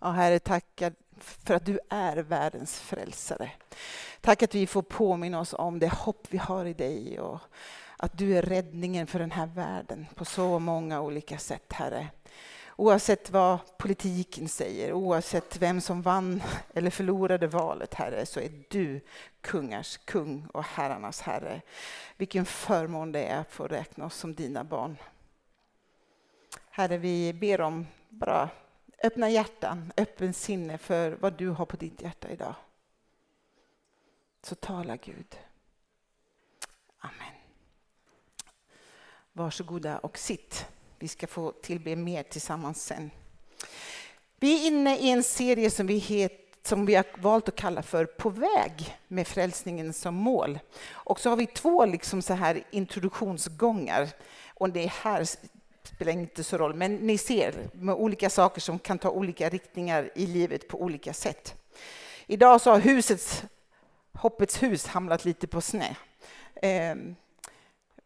Ja, Herre, tack för att du är världens frälsare. Tack att vi får påminna oss om det hopp vi har i dig och att du är räddningen för den här världen på så många olika sätt, Herre. Oavsett vad politiken säger, oavsett vem som vann eller förlorade valet, Herre, så är du kungars kung och herrarnas herre. Vilken förmån det är att få räkna oss som dina barn. Herre, vi ber om bara öppna hjärtan, öppen sinne för vad du har på ditt hjärta idag. Så tala Gud. Amen. Varsågoda och sitt. Vi ska få tillbe mer tillsammans sen. Vi är inne i en serie som vi, het, som vi har valt att kalla för På väg med frälsningen som mål. Och så har vi två liksom så här introduktionsgångar. Och det här spelar inte så roll, men ni ser med olika saker som kan ta olika riktningar i livet på olika sätt. Idag så har husets, Hoppets hus hamnat lite på snä. Ehm,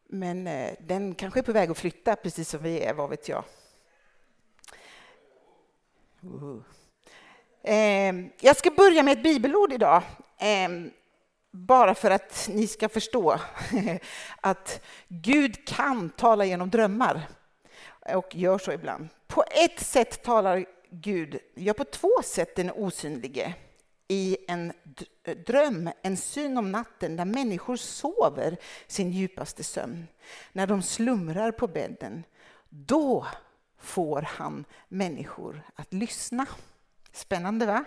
men eh, den kanske är på väg att flytta, precis som vi är, vad vet jag. Uh. Ehm, jag ska börja med ett bibelord idag, ehm, bara för att ni ska förstå att Gud kan tala genom drömmar och gör så ibland. På ett sätt talar Gud, ja på två sätt den osynlige i en dröm, en syn om natten där människor sover sin djupaste sömn. När de slumrar på bädden, då får han människor att lyssna. Spännande va?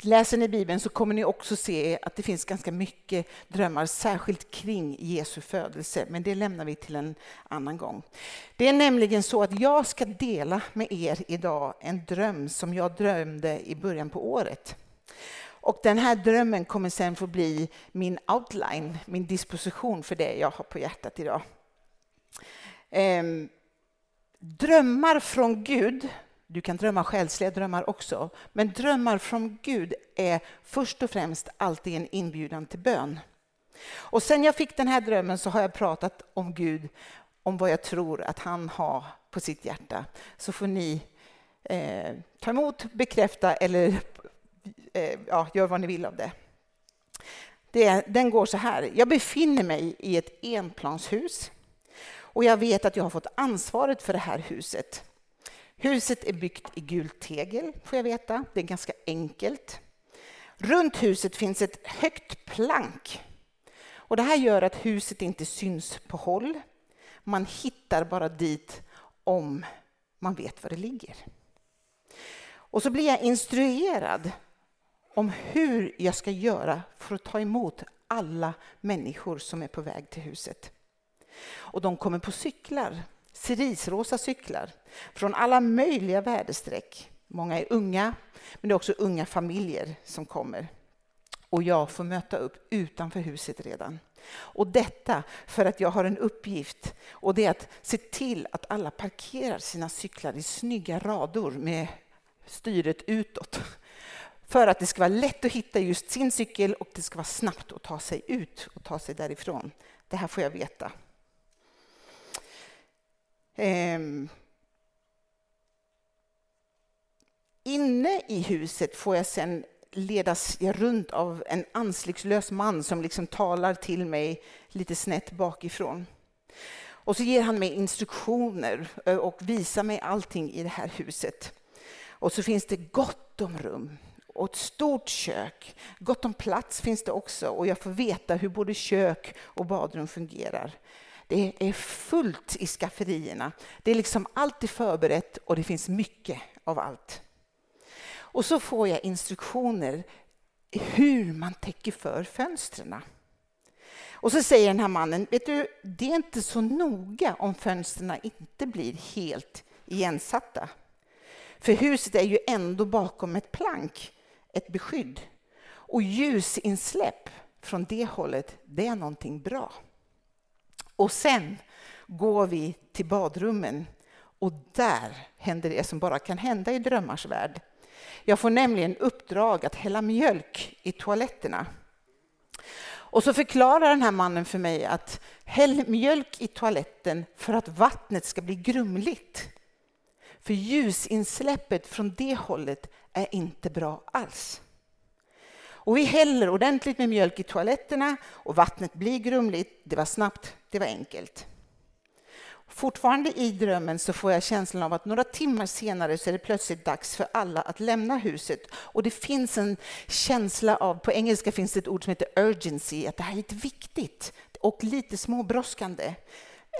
Läser ni Bibeln så kommer ni också se att det finns ganska mycket drömmar, särskilt kring Jesu födelse, men det lämnar vi till en annan gång. Det är nämligen så att jag ska dela med er idag en dröm som jag drömde i början på året. Och den här drömmen kommer sen få bli min outline, min disposition för det jag har på hjärtat idag. Ehm, drömmar från Gud du kan drömma själsliga drömmar också, men drömmar från Gud är först och främst alltid en inbjudan till bön. Och sen jag fick den här drömmen så har jag pratat om Gud, om vad jag tror att han har på sitt hjärta. Så får ni eh, ta emot, bekräfta eller eh, ja, gör vad ni vill av det. det. Den går så här. Jag befinner mig i ett enplanshus och jag vet att jag har fått ansvaret för det här huset. Huset är byggt i gult tegel, får jag veta. Det är ganska enkelt. Runt huset finns ett högt plank. Och det här gör att huset inte syns på håll. Man hittar bara dit om man vet var det ligger. Och så blir jag instruerad om hur jag ska göra för att ta emot alla människor som är på väg till huset. Och de kommer på cyklar cerisrosa cyklar från alla möjliga väderstreck. Många är unga, men det är också unga familjer som kommer. Och jag får möta upp utanför huset redan. Och detta för att jag har en uppgift och det är att se till att alla parkerar sina cyklar i snygga rador med styret utåt. För att det ska vara lätt att hitta just sin cykel och det ska vara snabbt att ta sig ut och ta sig därifrån. Det här får jag veta. Um, inne i huset får jag sen ledas runt av en ansiktslös man som liksom talar till mig lite snett bakifrån. Och så ger han mig instruktioner eh, och visar mig allting i det här huset. Och så finns det gott om rum och ett stort kök. Gott om plats finns det också och jag får veta hur både kök och badrum fungerar. Det är fullt i skafferierna. Det är liksom alltid förberett och det finns mycket av allt. Och så får jag instruktioner hur man täcker för fönstren. Och så säger den här mannen, vet du, det är inte så noga om fönstren inte blir helt igensatta. För huset är ju ändå bakom ett plank, ett beskydd. Och ljusinsläpp från det hållet, det är någonting bra. Och sen går vi till badrummen och där händer det som bara kan hända i drömmars värld. Jag får nämligen uppdrag att hälla mjölk i toaletterna. Och så förklarar den här mannen för mig att häll mjölk i toaletten för att vattnet ska bli grumligt. För ljusinsläppet från det hållet är inte bra alls. Och vi häller ordentligt med mjölk i toaletterna och vattnet blir grumligt. Det var snabbt, det var enkelt. Fortfarande i drömmen så får jag känslan av att några timmar senare så är det plötsligt dags för alla att lämna huset. Och det finns en känsla av, på engelska finns det ett ord som heter urgency, att det här är lite viktigt och lite småbrådskande.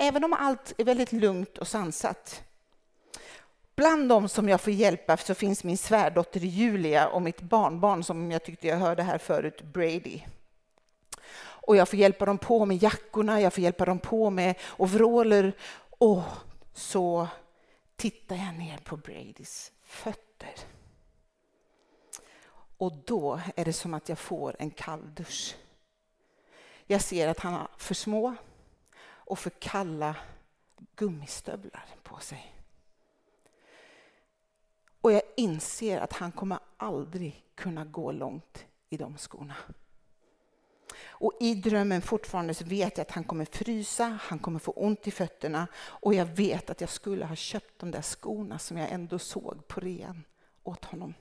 Även om allt är väldigt lugnt och sansat. Bland dem som jag får hjälpa så finns min svärdotter Julia och mitt barnbarn som jag tyckte jag hörde här förut, Brady. Och jag får hjälpa dem på med jackorna, jag får hjälpa dem på med overaller. Och så tittar jag ner på Bradys fötter. Och då är det som att jag får en kalldusch. Jag ser att han har för små och för kalla gummistövlar på sig. Och jag inser att han kommer aldrig kunna gå långt i de skorna. Och i drömmen fortfarande så vet jag att han kommer frysa, han kommer få ont i fötterna och jag vet att jag skulle ha köpt de där skorna som jag ändå såg på rean åt honom.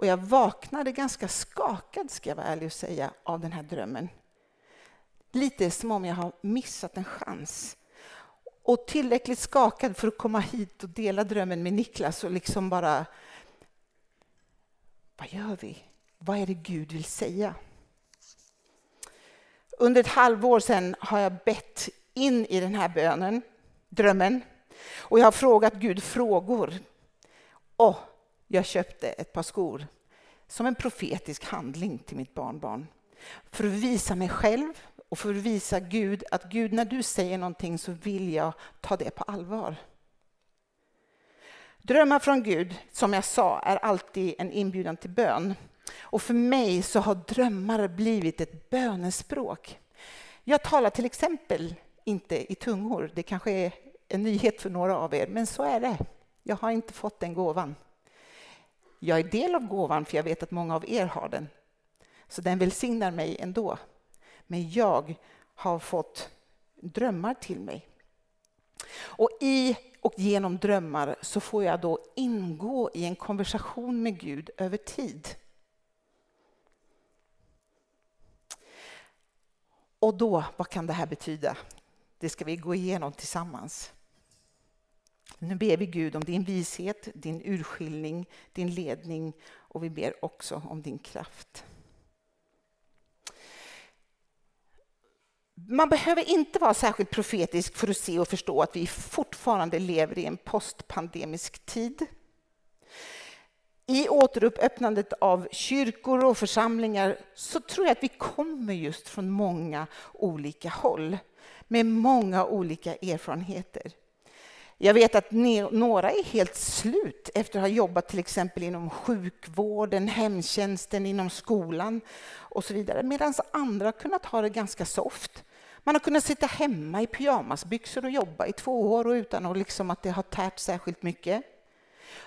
Och jag vaknade ganska skakad, ska jag vara ärlig och säga, av den här drömmen. Lite som om jag har missat en chans. Och tillräckligt skakad för att komma hit och dela drömmen med Niklas och liksom bara... Vad gör vi? Vad är det Gud vill säga? Under ett halvår sedan har jag bett in i den här bönen, drömmen. Och jag har frågat Gud frågor. Och jag köpte ett par skor som en profetisk handling till mitt barnbarn. För att visa mig själv och för att visa Gud att Gud, när du säger någonting så vill jag ta det på allvar. Drömmar från Gud, som jag sa, är alltid en inbjudan till bön. Och för mig så har drömmar blivit ett bönespråk. Jag talar till exempel inte i tungor. Det kanske är en nyhet för några av er, men så är det. Jag har inte fått den gåvan. Jag är del av gåvan, för jag vet att många av er har den. Så den välsignar mig ändå. Men jag har fått drömmar till mig. Och i och genom drömmar så får jag då ingå i en konversation med Gud över tid. Och då, vad kan det här betyda? Det ska vi gå igenom tillsammans. Nu ber vi Gud om din vishet, din urskiljning, din ledning och vi ber också om din kraft. Man behöver inte vara särskilt profetisk för att se och förstå att vi fortfarande lever i en postpandemisk tid. I återuppöppnandet av kyrkor och församlingar så tror jag att vi kommer just från många olika håll med många olika erfarenheter. Jag vet att några är helt slut efter att ha jobbat till exempel inom sjukvården, hemtjänsten, inom skolan och så vidare. Medan andra har kunnat ha det ganska soft. Man har kunnat sitta hemma i pyjamasbyxor och jobba i två år utan att, liksom att det har tärt särskilt mycket.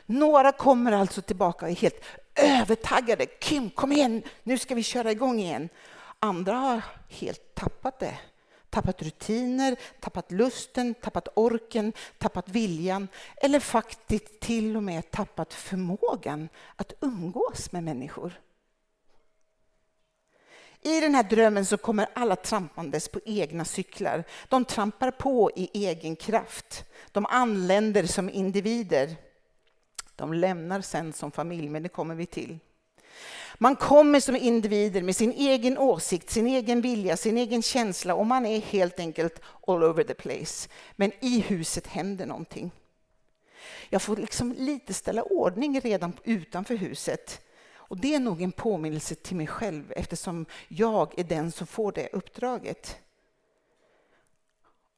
Några kommer alltså tillbaka och är helt övertaggade. Kim, kom igen, nu ska vi köra igång igen. Andra har helt tappat det. Tappat rutiner, tappat lusten, tappat orken, tappat viljan eller faktiskt till och med tappat förmågan att umgås med människor. I den här drömmen så kommer alla trampandes på egna cyklar. De trampar på i egen kraft. De anländer som individer. De lämnar sen som familj, men det kommer vi till. Man kommer som individer med sin egen åsikt, sin egen vilja, sin egen känsla och man är helt enkelt all over the place. Men i huset händer någonting. Jag får liksom lite ställa ordning redan utanför huset. Och det är nog en påminnelse till mig själv eftersom jag är den som får det uppdraget.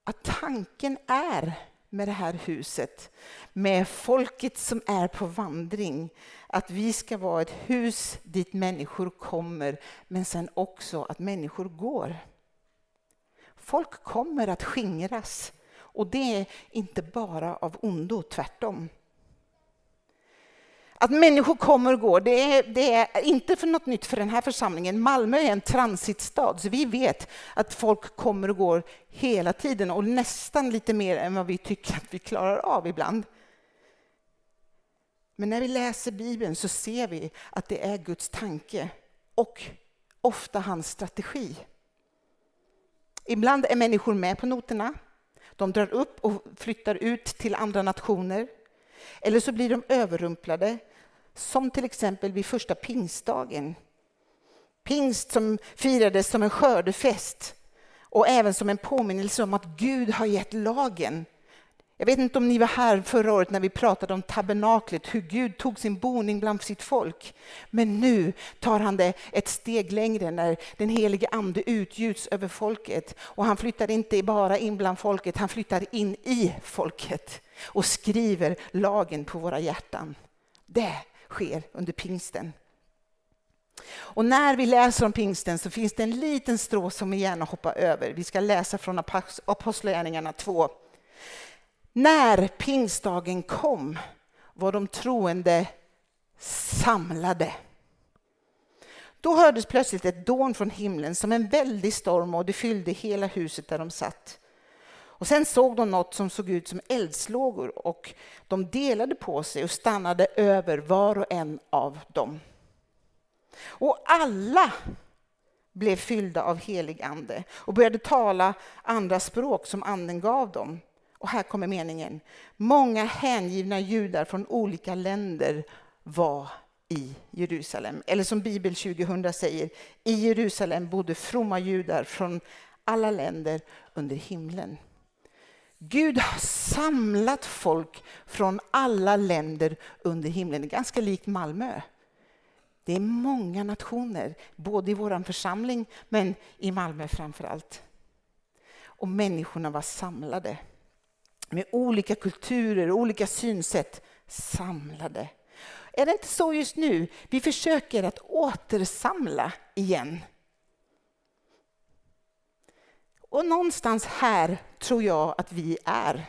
Att tanken är med det här huset, med folket som är på vandring. Att vi ska vara ett hus dit människor kommer, men sen också att människor går. Folk kommer att skingras och det är inte bara av ondo, tvärtom. Att människor kommer och går, det är, det är, inte för något nytt för den här församlingen. Malmö är en transitstad, så vi vet att folk kommer och går hela tiden och nästan lite mer än vad vi tycker att vi klarar av ibland. Men när vi läser Bibeln så ser vi att det är Guds tanke och ofta hans strategi. Ibland är människor med på noterna. De drar upp och flyttar ut till andra nationer. Eller så blir de överrumplade, som till exempel vid första pingstdagen. Pingst som firades som en skördefest och även som en påminnelse om att Gud har gett lagen jag vet inte om ni var här förra året när vi pratade om tabernaklet, hur Gud tog sin boning bland sitt folk. Men nu tar han det ett steg längre när den helige ande utgjuts över folket. Och han flyttar inte bara in bland folket, han flyttar in i folket och skriver lagen på våra hjärtan. Det sker under pingsten. Och när vi läser om pingsten så finns det en liten strå som vi gärna hoppar över. Vi ska läsa från Apostlagärningarna 2 när pingstdagen kom var de troende samlade. Då hördes plötsligt ett dån från himlen som en väldig storm och det fyllde hela huset där de satt. Och sen såg de något som såg ut som eldslågor och de delade på sig och stannade över var och en av dem. Och alla blev fyllda av helig ande och började tala andra språk som anden gav dem. Och här kommer meningen. Många hängivna judar från olika länder var i Jerusalem. Eller som Bibel 2000 säger, i Jerusalem bodde fromma judar från alla länder under himlen. Gud har samlat folk från alla länder under himlen. Det är ganska likt Malmö. Det är många nationer, både i vår församling men i Malmö framför allt. Och människorna var samlade med olika kulturer och olika synsätt samlade. Är det inte så just nu? Vi försöker att återsamla igen. Och någonstans här tror jag att vi är.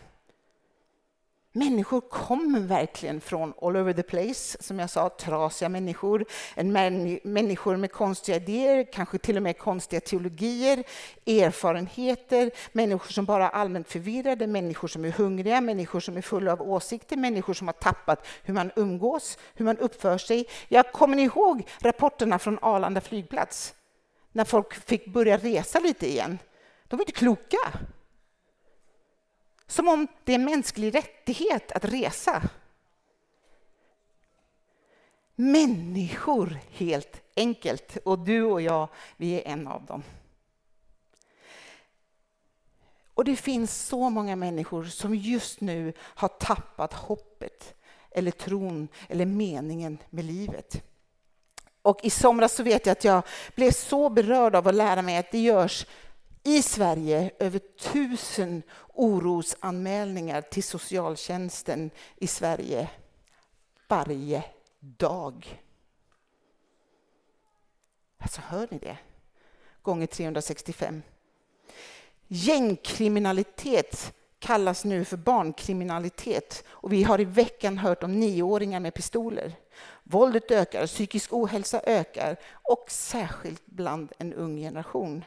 Människor kommer verkligen från all over the place, som jag sa, trasiga människor, en män, människor med konstiga idéer, kanske till och med konstiga teologier, erfarenheter, människor som bara är allmänt förvirrade, människor som är hungriga, människor som är fulla av åsikter, människor som har tappat hur man umgås, hur man uppför sig. Jag kommer ni ihåg rapporterna från Arlanda flygplats? När folk fick börja resa lite igen. De var inte kloka. Som om det är en mänsklig rättighet att resa. Människor, helt enkelt. Och du och jag, vi är en av dem. Och det finns så många människor som just nu har tappat hoppet eller tron eller meningen med livet. Och i somras så vet jag att jag blev så berörd av att lära mig att det görs i Sverige över tusen orosanmälningar till socialtjänsten i Sverige varje dag. Alltså, hör ni det? Gånger 365. Gängkriminalitet kallas nu för barnkriminalitet och vi har i veckan hört om nioåringar med pistoler. Våldet ökar, psykisk ohälsa ökar och särskilt bland en ung generation.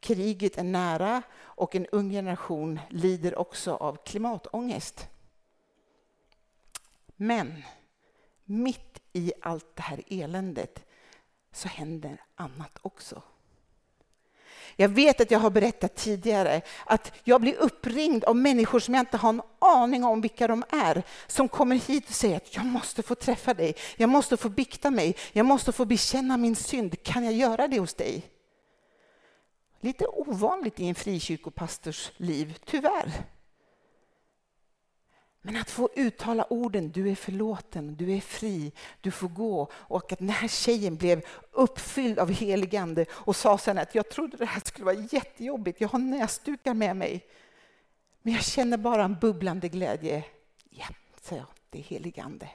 Kriget är nära och en ung generation lider också av klimatångest. Men mitt i allt det här eländet så händer annat också. Jag vet att jag har berättat tidigare att jag blir uppringd av människor som jag inte har en aning om vilka de är, som kommer hit och säger att jag måste få träffa dig, jag måste få bikta mig, jag måste få bekänna min synd. Kan jag göra det hos dig? Lite ovanligt i en frikyrkopastors liv, tyvärr. Men att få uttala orden du är förlåten, du är fri, du får gå. Och att den här tjejen blev uppfylld av helig ande och sa sen att jag trodde det här skulle vara jättejobbigt, jag har näsdukar med mig. Men jag känner bara en bubblande glädje. Ja, sa jag, det är helig ande.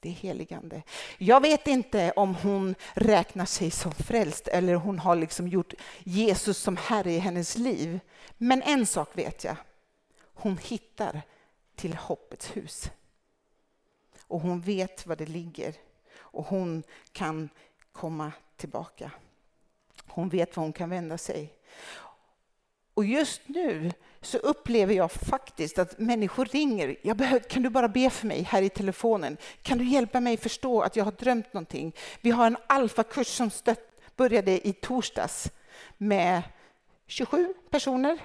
Det är heligande. Jag vet inte om hon räknar sig som frälst eller hon har liksom gjort Jesus som Herre i hennes liv. Men en sak vet jag. Hon hittar till hoppets hus. Och hon vet var det ligger. Och hon kan komma tillbaka. Hon vet var hon kan vända sig. Och just nu så upplever jag faktiskt att människor ringer. Jag behöver, kan du bara be för mig här i telefonen? Kan du hjälpa mig förstå att jag har drömt någonting? Vi har en alfakurs som stött, började i torsdags med 27 personer.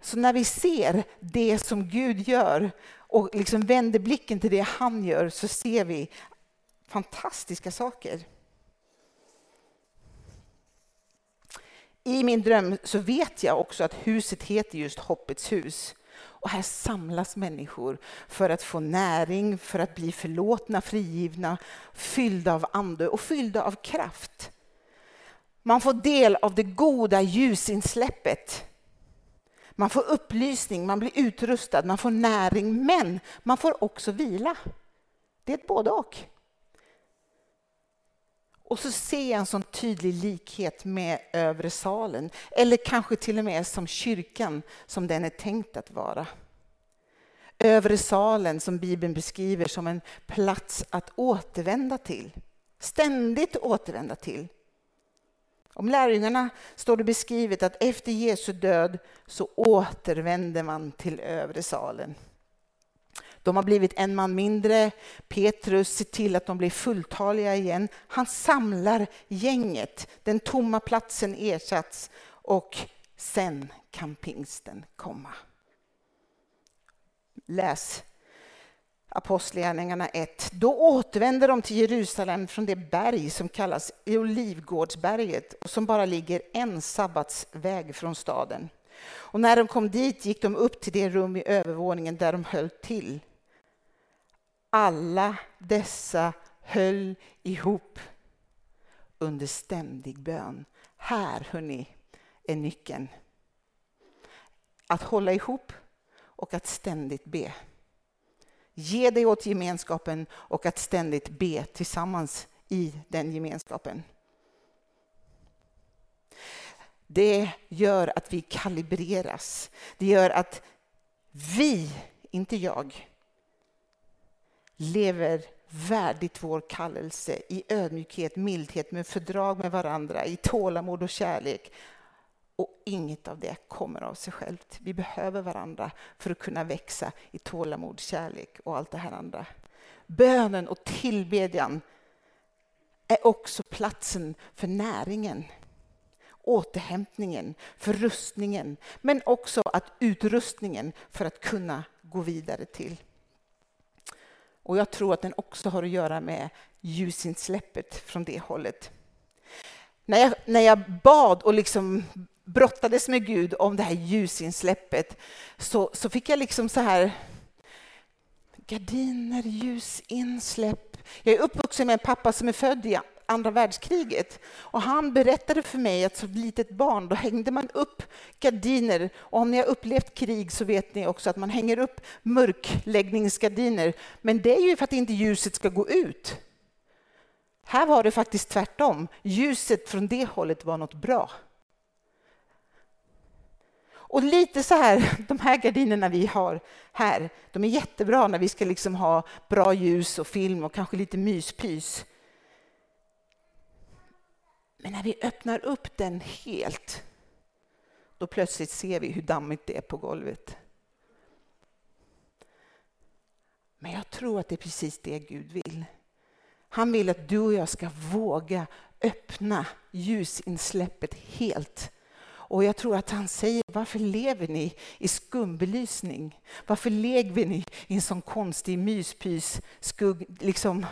Så när vi ser det som Gud gör och liksom vänder blicken till det han gör så ser vi fantastiska saker. I min dröm så vet jag också att huset heter just Hoppets hus. Och här samlas människor för att få näring, för att bli förlåtna, frigivna, fyllda av ande och fyllda av kraft. Man får del av det goda ljusinsläppet. Man får upplysning, man blir utrustad, man får näring, men man får också vila. Det är ett både och. Och så ser jag en sån tydlig likhet med övre salen, eller kanske till och med som kyrkan som den är tänkt att vara. Övre salen som Bibeln beskriver som en plats att återvända till. Ständigt återvända till. Om lärjungarna står det beskrivet att efter Jesu död så återvänder man till övre salen. De har blivit en man mindre. Petrus ser till att de blir fulltaliga igen. Han samlar gänget. Den tomma platsen ersatts och sen kan pingsten komma. Läs Apostlagärningarna 1. Då återvände de till Jerusalem från det berg som kallas Olivgårdsberget och som bara ligger en sabbatsväg från staden. Och när de kom dit gick de upp till det rum i övervåningen där de höll till. Alla dessa höll ihop under ständig bön. Här, hörni, är nyckeln. Att hålla ihop och att ständigt be. Ge dig åt gemenskapen och att ständigt be tillsammans i den gemenskapen. Det gör att vi kalibreras. Det gör att vi, inte jag, lever värdigt vår kallelse i ödmjukhet, mildhet, med fördrag med varandra, i tålamod och kärlek. Och inget av det kommer av sig självt. Vi behöver varandra för att kunna växa i tålamod, kärlek och allt det här andra. Bönen och tillbedjan är också platsen för näringen, återhämtningen, för rustningen, men också att utrustningen för att kunna gå vidare till. Och jag tror att den också har att göra med ljusinsläppet från det hållet. När jag, när jag bad och liksom brottades med Gud om det här ljusinsläppet så, så fick jag liksom så här gardiner, ljusinsläpp. Jag är uppvuxen med en pappa som är född i andra världskriget. Och han berättade för mig att som litet barn då hängde man upp gardiner. Och om ni har upplevt krig så vet ni också att man hänger upp mörkläggningsgardiner. Men det är ju för att inte ljuset ska gå ut. Här var det faktiskt tvärtom. Ljuset från det hållet var något bra. Och lite så här, de här gardinerna vi har här, de är jättebra när vi ska liksom ha bra ljus och film och kanske lite myspys. Men när vi öppnar upp den helt, då plötsligt ser vi hur dammigt det är på golvet. Men jag tror att det är precis det Gud vill. Han vill att du och jag ska våga öppna ljusinsläppet helt. Och jag tror att han säger, varför lever ni i skumbelysning? Varför lever ni i en sån konstig myspys, skugg, liksom,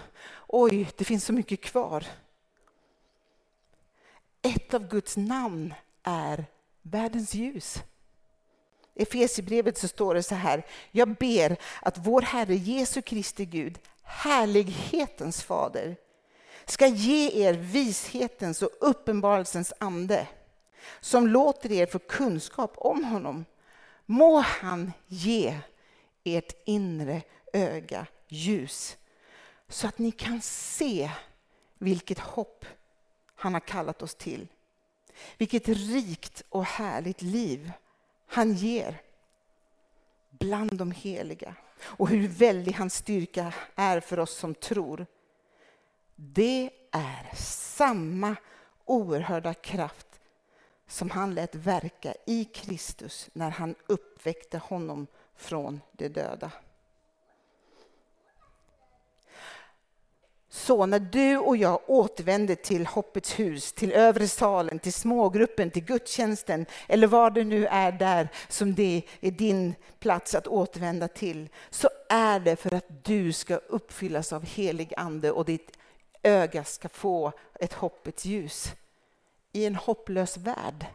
oj, det finns så mycket kvar. Ett av Guds namn är världens ljus. I Efesierbrevet så står det så här. Jag ber att vår Herre Jesu Kristi Gud, härlighetens fader, ska ge er vishetens och uppenbarelsens ande som låter er få kunskap om honom. Må han ge ert inre öga ljus så att ni kan se vilket hopp han har kallat oss till. Vilket rikt och härligt liv han ger bland de heliga och hur väldig hans styrka är för oss som tror. Det är samma oerhörda kraft som han lät verka i Kristus när han uppväckte honom från de döda. Så när du och jag återvänder till Hoppets hus, till övre salen, till smågruppen, till gudstjänsten eller vad det nu är där som det är din plats att återvända till, så är det för att du ska uppfyllas av helig ande och ditt öga ska få ett hoppets ljus i en hopplös värld.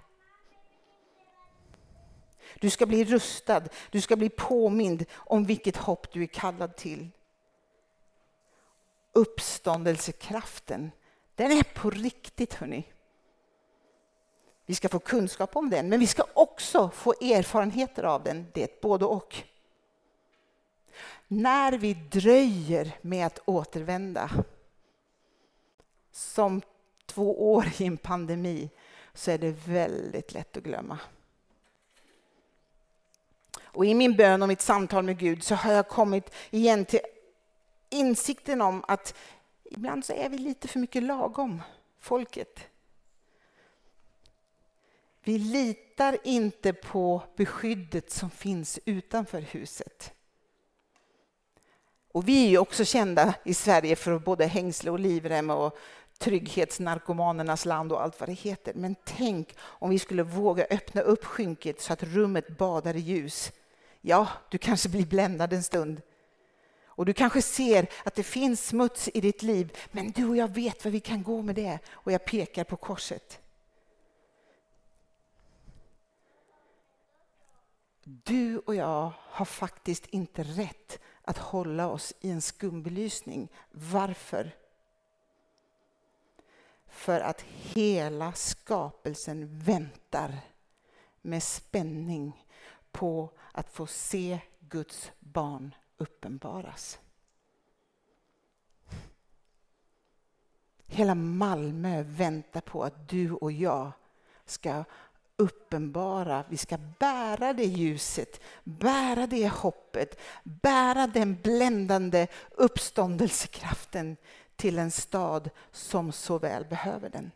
Du ska bli rustad, du ska bli påmind om vilket hopp du är kallad till uppståndelsekraften, den är på riktigt hörni. Vi ska få kunskap om den, men vi ska också få erfarenheter av den. Det är ett både och. När vi dröjer med att återvända, som två år i en pandemi, så är det väldigt lätt att glömma. Och I min bön och mitt samtal med Gud så har jag kommit igen till insikten om att ibland så är vi lite för mycket lagom, folket. Vi litar inte på beskyddet som finns utanför huset. Och vi är ju också kända i Sverige för både hängsle och livrem och trygghetsnarkomanernas land och allt vad det heter. Men tänk om vi skulle våga öppna upp skynket så att rummet badar i ljus. Ja, du kanske blir bländad en stund. Och du kanske ser att det finns smuts i ditt liv, men du och jag vet vad vi kan gå med det. Och jag pekar på korset. Du och jag har faktiskt inte rätt att hålla oss i en skumbelysning. Varför? För att hela skapelsen väntar med spänning på att få se Guds barn uppenbaras. Hela Malmö väntar på att du och jag ska uppenbara, vi ska bära det ljuset, bära det hoppet, bära den bländande uppståndelsekraften till en stad som så väl behöver den.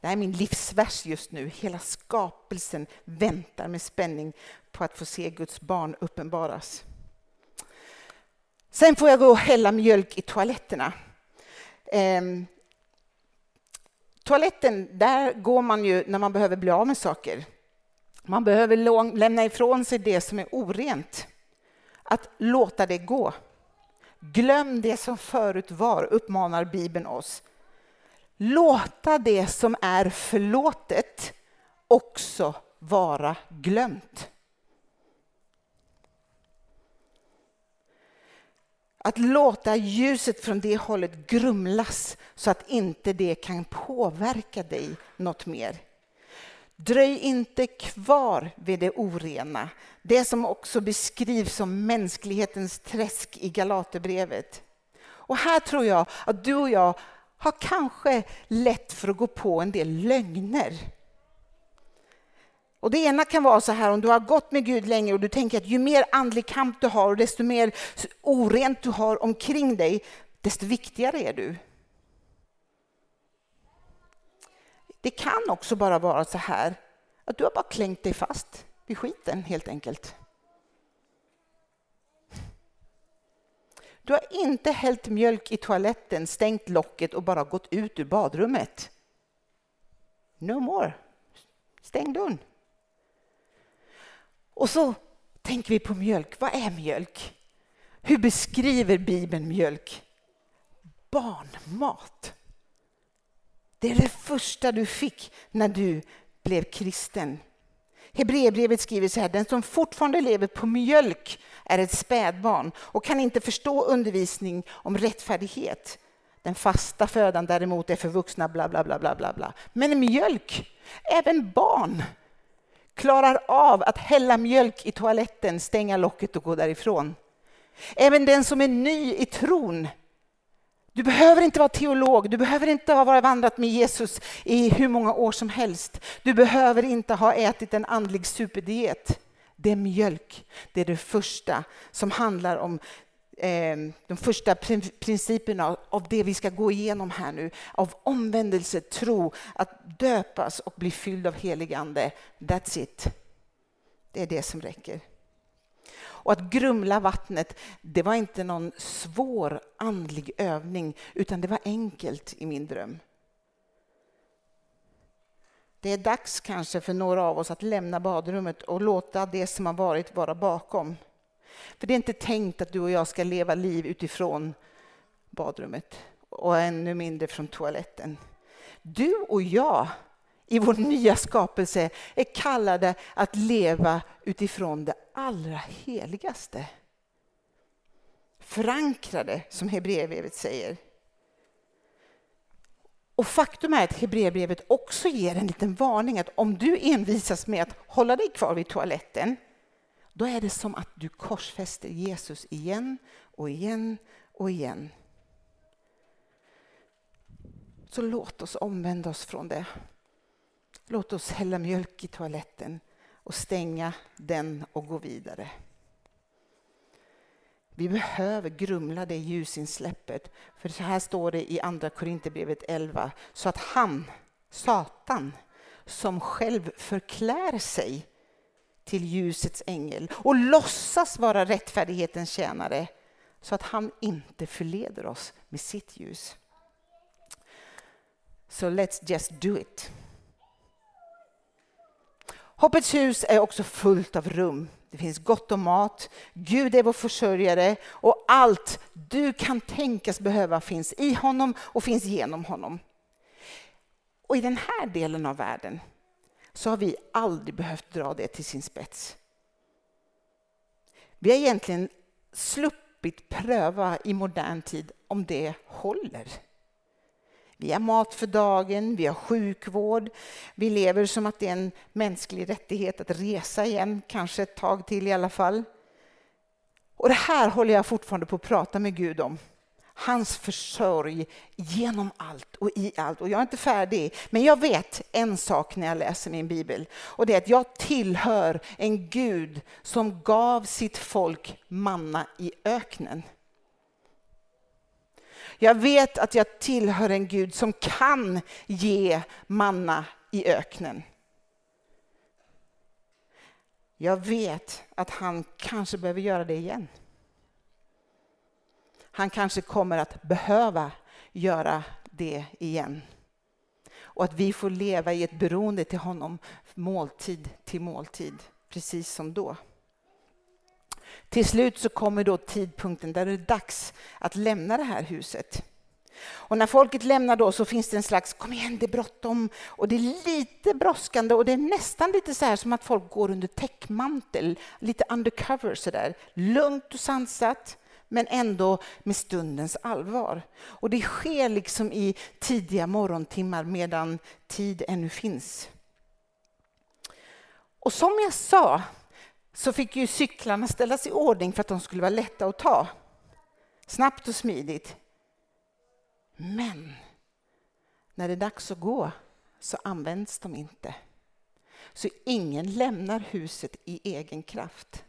Det här är min livsvers just nu. Hela skapelsen väntar med spänning på att få se Guds barn uppenbaras. Sen får jag gå och hälla mjölk i toaletterna. Ehm, toaletten, där går man ju när man behöver bli av med saker. Man behöver lämna ifrån sig det som är orent. Att låta det gå. Glöm det som förut var, uppmanar Bibeln oss låta det som är förlåtet också vara glömt. Att låta ljuset från det hållet grumlas så att inte det kan påverka dig något mer. Dröj inte kvar vid det orena, det som också beskrivs som mänsklighetens träsk i Galaterbrevet. Och här tror jag att du och jag har kanske lätt för att gå på en del lögner. Och det ena kan vara så här om du har gått med Gud länge och du tänker att ju mer andlig kamp du har och desto mer orent du har omkring dig, desto viktigare är du. Det kan också bara vara så här att du har bara klängt dig fast vid skiten helt enkelt. Du har inte hällt mjölk i toaletten, stängt locket och bara gått ut ur badrummet. No more. Stäng dörren. Och så tänker vi på mjölk. Vad är mjölk? Hur beskriver Bibeln mjölk? Barnmat. Det är det första du fick när du blev kristen. Hebreerbrevet skriver så här, den som fortfarande lever på mjölk är ett spädbarn och kan inte förstå undervisning om rättfärdighet. Den fasta födan däremot är för vuxna, bla bla bla bla bla. Men mjölk, även barn klarar av att hälla mjölk i toaletten, stänga locket och gå därifrån. Även den som är ny i tron du behöver inte vara teolog, du behöver inte ha vandrat med Jesus i hur många år som helst. Du behöver inte ha ätit en andlig superdiet. Det är mjölk. Det är det första som handlar om Ehm, de första principerna av det vi ska gå igenom här nu. Av omvändelse, tro, att döpas och bli fylld av helig ande. That's it. Det är det som räcker. Och att grumla vattnet, det var inte någon svår andlig övning, utan det var enkelt i min dröm. Det är dags kanske för några av oss att lämna badrummet och låta det som har varit vara bakom. För det är inte tänkt att du och jag ska leva liv utifrån badrummet och ännu mindre från toaletten. Du och jag i vår nya skapelse är kallade att leva utifrån det allra heligaste. Förankrade, som Hebreerbrevet säger. Och faktum är att Hebreerbrevet också ger en liten varning att om du envisas med att hålla dig kvar vid toaletten, då är det som att du korsfäster Jesus igen och igen och igen. Så låt oss omvända oss från det. Låt oss hälla mjölk i toaletten och stänga den och gå vidare. Vi behöver grumla det ljusinsläppet. För så här står det i Andra Korinthierbrevet 11. Så att han, Satan, som själv förklär sig till ljusets ängel och låtsas vara rättfärdighetens tjänare så att han inte förleder oss med sitt ljus. So let's just do it. Hoppets hus är också fullt av rum. Det finns gott om mat, Gud är vår försörjare och allt du kan tänkas behöva finns i honom och finns genom honom. Och i den här delen av världen så har vi aldrig behövt dra det till sin spets. Vi har egentligen sluppit pröva i modern tid om det håller. Vi har mat för dagen, vi har sjukvård, vi lever som att det är en mänsklig rättighet att resa igen, kanske ett tag till i alla fall. Och det här håller jag fortfarande på att prata med Gud om. Hans försörj genom allt och i allt. Och jag är inte färdig, men jag vet en sak när jag läser min bibel. Och det är att jag tillhör en Gud som gav sitt folk manna i öknen. Jag vet att jag tillhör en Gud som kan ge manna i öknen. Jag vet att han kanske behöver göra det igen. Han kanske kommer att behöva göra det igen. Och att vi får leva i ett beroende till honom måltid till måltid, precis som då. Till slut så kommer då tidpunkten där det är dags att lämna det här huset. Och när folket lämnar då så finns det en slags, kom igen det är bråttom och det är lite brådskande och det är nästan lite så här som att folk går under täckmantel, lite undercover sådär. Lugnt och sansat men ändå med stundens allvar. Och det sker liksom i tidiga morgontimmar medan tid ännu finns. Och som jag sa så fick ju cyklarna ställas i ordning för att de skulle vara lätta att ta. Snabbt och smidigt. Men när det är dags att gå så används de inte. Så ingen lämnar huset i egen kraft.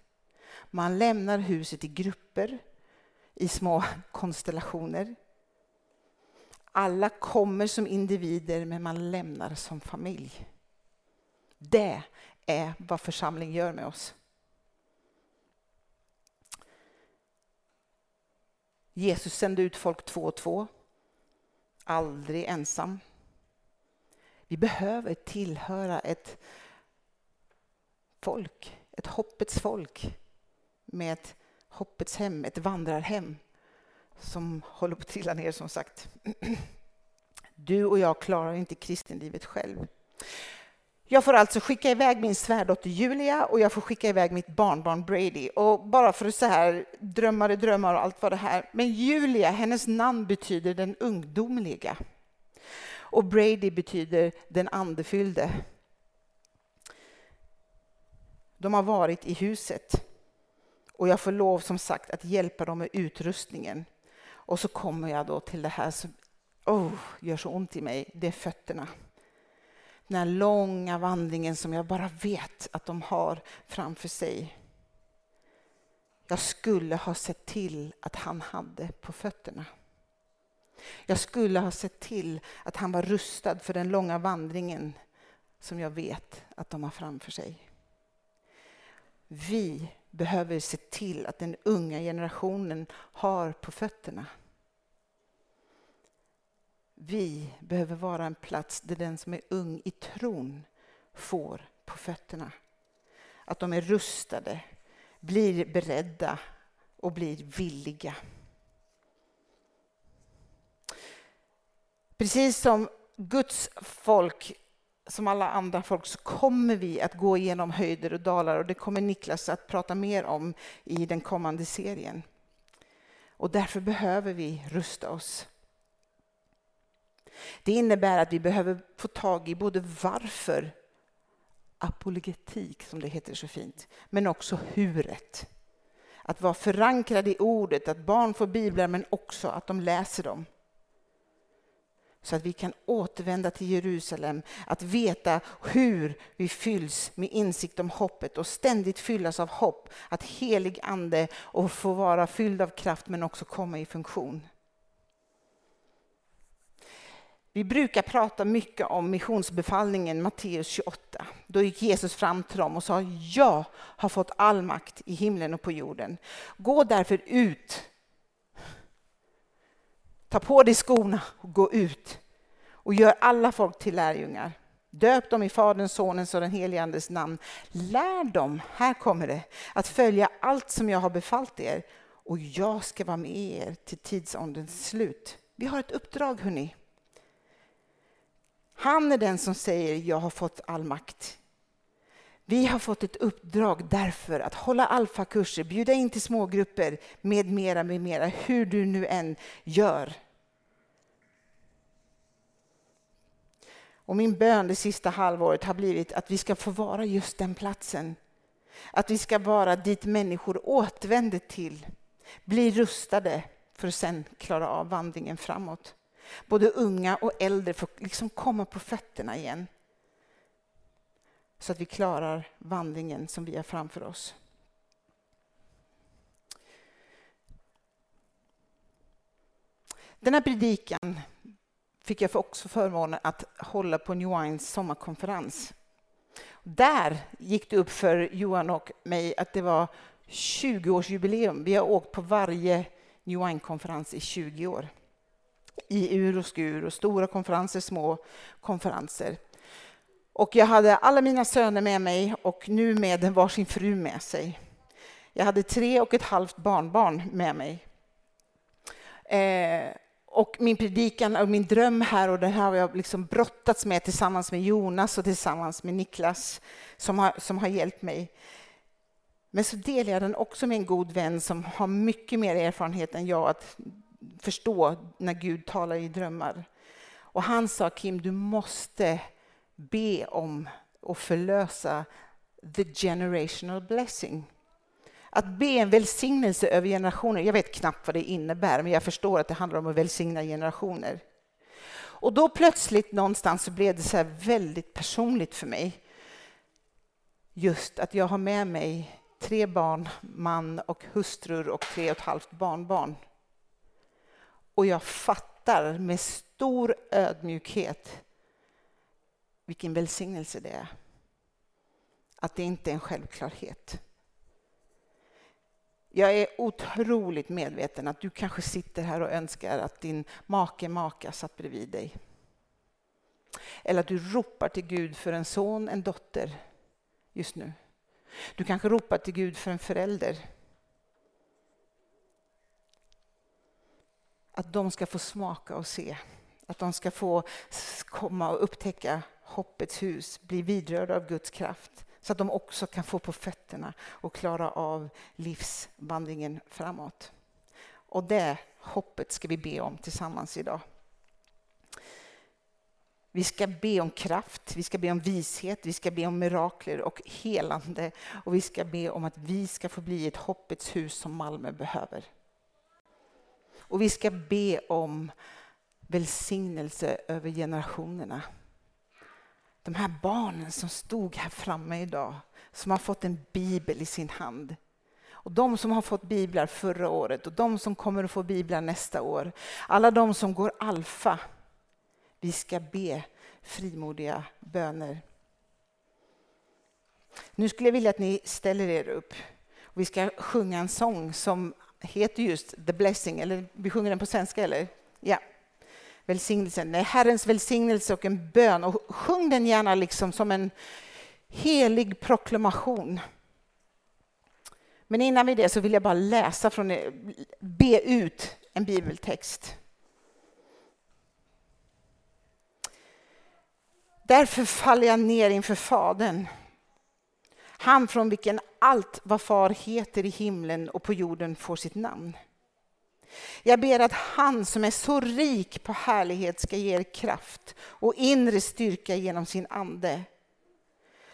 Man lämnar huset i grupper, i små konstellationer. Alla kommer som individer, men man lämnar som familj. Det är vad församling gör med oss. Jesus sände ut folk två och två. Aldrig ensam. Vi behöver tillhöra ett folk, ett hoppets folk med ett hoppets hem, ett vandrarhem som håller på att trilla ner som sagt. Du och jag klarar inte kristenlivet själv. Jag får alltså skicka iväg min svärdotter Julia och jag får skicka iväg mitt barnbarn Brady. Och bara för att så här, drömmar är drömmar och allt vad det här. Men Julia, hennes namn betyder den ungdomliga. Och Brady betyder den andefyllde. De har varit i huset. Och jag får lov som sagt att hjälpa dem med utrustningen. Och så kommer jag då till det här som oh, gör så ont i mig, det är fötterna den här långa vandringen som jag bara vet att de har framför sig. Jag skulle ha sett till att han hade på fötterna. Jag skulle ha sett till att han var rustad för den långa vandringen som jag vet att de har framför sig. Vi behöver se till att den unga generationen har på fötterna. Vi behöver vara en plats där den som är ung i tron får på fötterna. Att de är rustade, blir beredda och blir villiga. Precis som Guds folk, som alla andra folk, så kommer vi att gå igenom höjder och dalar och det kommer Niklas att prata mer om i den kommande serien. Och därför behöver vi rusta oss. Det innebär att vi behöver få tag i både varför, apologetik som det heter så fint, men också huret. Att vara förankrad i ordet, att barn får biblar men också att de läser dem så att vi kan återvända till Jerusalem, att veta hur vi fylls med insikt om hoppet och ständigt fyllas av hopp, att helig ande och få vara fylld av kraft men också komma i funktion. Vi brukar prata mycket om missionsbefallningen Matteus 28. Då gick Jesus fram till dem och sa, jag har fått all makt i himlen och på jorden. Gå därför ut Ta på dig skorna och gå ut och gör alla folk till lärjungar. Döp dem i Faderns, Sonens och den helige Andes namn. Lär dem, här kommer det, att följa allt som jag har befallt er och jag ska vara med er till tidsålderns slut. Vi har ett uppdrag hörni. Han är den som säger jag har fått all makt. Vi har fått ett uppdrag därför att hålla alfakurser, bjuda in till smågrupper med mera, med mera, hur du nu än gör. Och min bön det sista halvåret har blivit att vi ska få vara just den platsen. Att vi ska vara dit människor återvänder till, blir rustade för att sen klara av vandringen framåt. Både unga och äldre får liksom komma på fötterna igen. Så att vi klarar vandringen som vi har framför oss. Den här predikan fick jag också förmånen att hålla på New Wines sommarkonferens. Där gick det upp för Johan och mig att det var 20-årsjubileum. Vi har åkt på varje New Wine-konferens i 20 år. I ur och skur och stora konferenser, små konferenser. Och jag hade alla mina söner med mig och nu med varsin fru med sig. Jag hade tre och ett halvt barnbarn med mig. Eh, och min predikan och min dröm här, och det här har jag liksom brottats med tillsammans med Jonas och tillsammans med Niklas som har, som har hjälpt mig. Men så delar jag den också med en god vän som har mycket mer erfarenhet än jag att förstå när Gud talar i drömmar. Och han sa Kim, du måste be om och förlösa the generational blessing. Att be en välsignelse över generationer, jag vet knappt vad det innebär, men jag förstår att det handlar om att välsigna generationer. Och då plötsligt någonstans så blev det så väldigt personligt för mig. Just att jag har med mig tre barn, man och hustrur och tre och ett halvt barnbarn. Och jag fattar med stor ödmjukhet vilken välsignelse det är. Att det inte är en självklarhet. Jag är otroligt medveten att du kanske sitter här och önskar att din make, maka satt bredvid dig. Eller att du ropar till Gud för en son, en dotter just nu. Du kanske ropar till Gud för en förälder. Att de ska få smaka och se. Att de ska få komma och upptäcka hoppets hus, bli vidrörda av Guds kraft så att de också kan få på fötterna och klara av livsvandringen framåt. Och det hoppet ska vi be om tillsammans idag. Vi ska be om kraft, vi ska be om vishet, vi ska be om mirakler och helande. Och vi ska be om att vi ska få bli ett hoppets hus som Malmö behöver. Och vi ska be om välsignelse över generationerna de här barnen som stod här framme idag, som har fått en bibel i sin hand Och de som har fått biblar förra året och de som kommer att få biblar nästa år. Alla de som går alfa. Vi ska be frimodiga böner. Nu skulle jag vilja att ni ställer er upp. Vi ska sjunga en sång som heter just The Blessing, eller vi sjunger den på svenska eller? Ja. Välsignelsen, det är Herrens välsignelse och en bön. Och sjung den gärna liksom som en helig proklamation. Men innan vi det så vill jag bara läsa från, eh, be ut en bibeltext. Därför faller jag ner inför Fadern, han från vilken allt vad far heter i himlen och på jorden får sitt namn. Jag ber att han som är så rik på härlighet ska ge er kraft och inre styrka genom sin ande.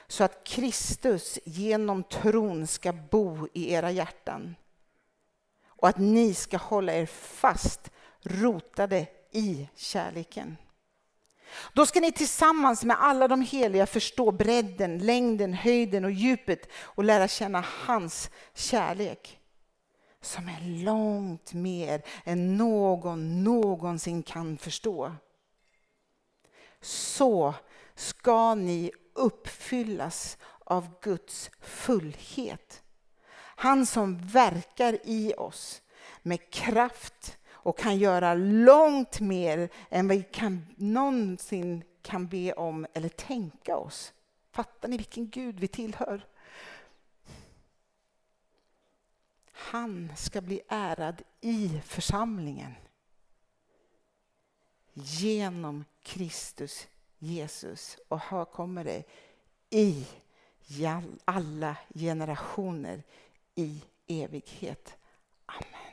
Så att Kristus genom tron ska bo i era hjärtan. Och att ni ska hålla er fast rotade i kärleken. Då ska ni tillsammans med alla de heliga förstå bredden, längden, höjden och djupet och lära känna hans kärlek som är långt mer än någon någonsin kan förstå. Så ska ni uppfyllas av Guds fullhet. Han som verkar i oss med kraft och kan göra långt mer än vi kan, någonsin kan be om eller tänka oss. Fattar ni vilken Gud vi tillhör? Han ska bli ärad i församlingen. Genom Kristus Jesus. Och här kommer det i alla generationer i evighet. Amen.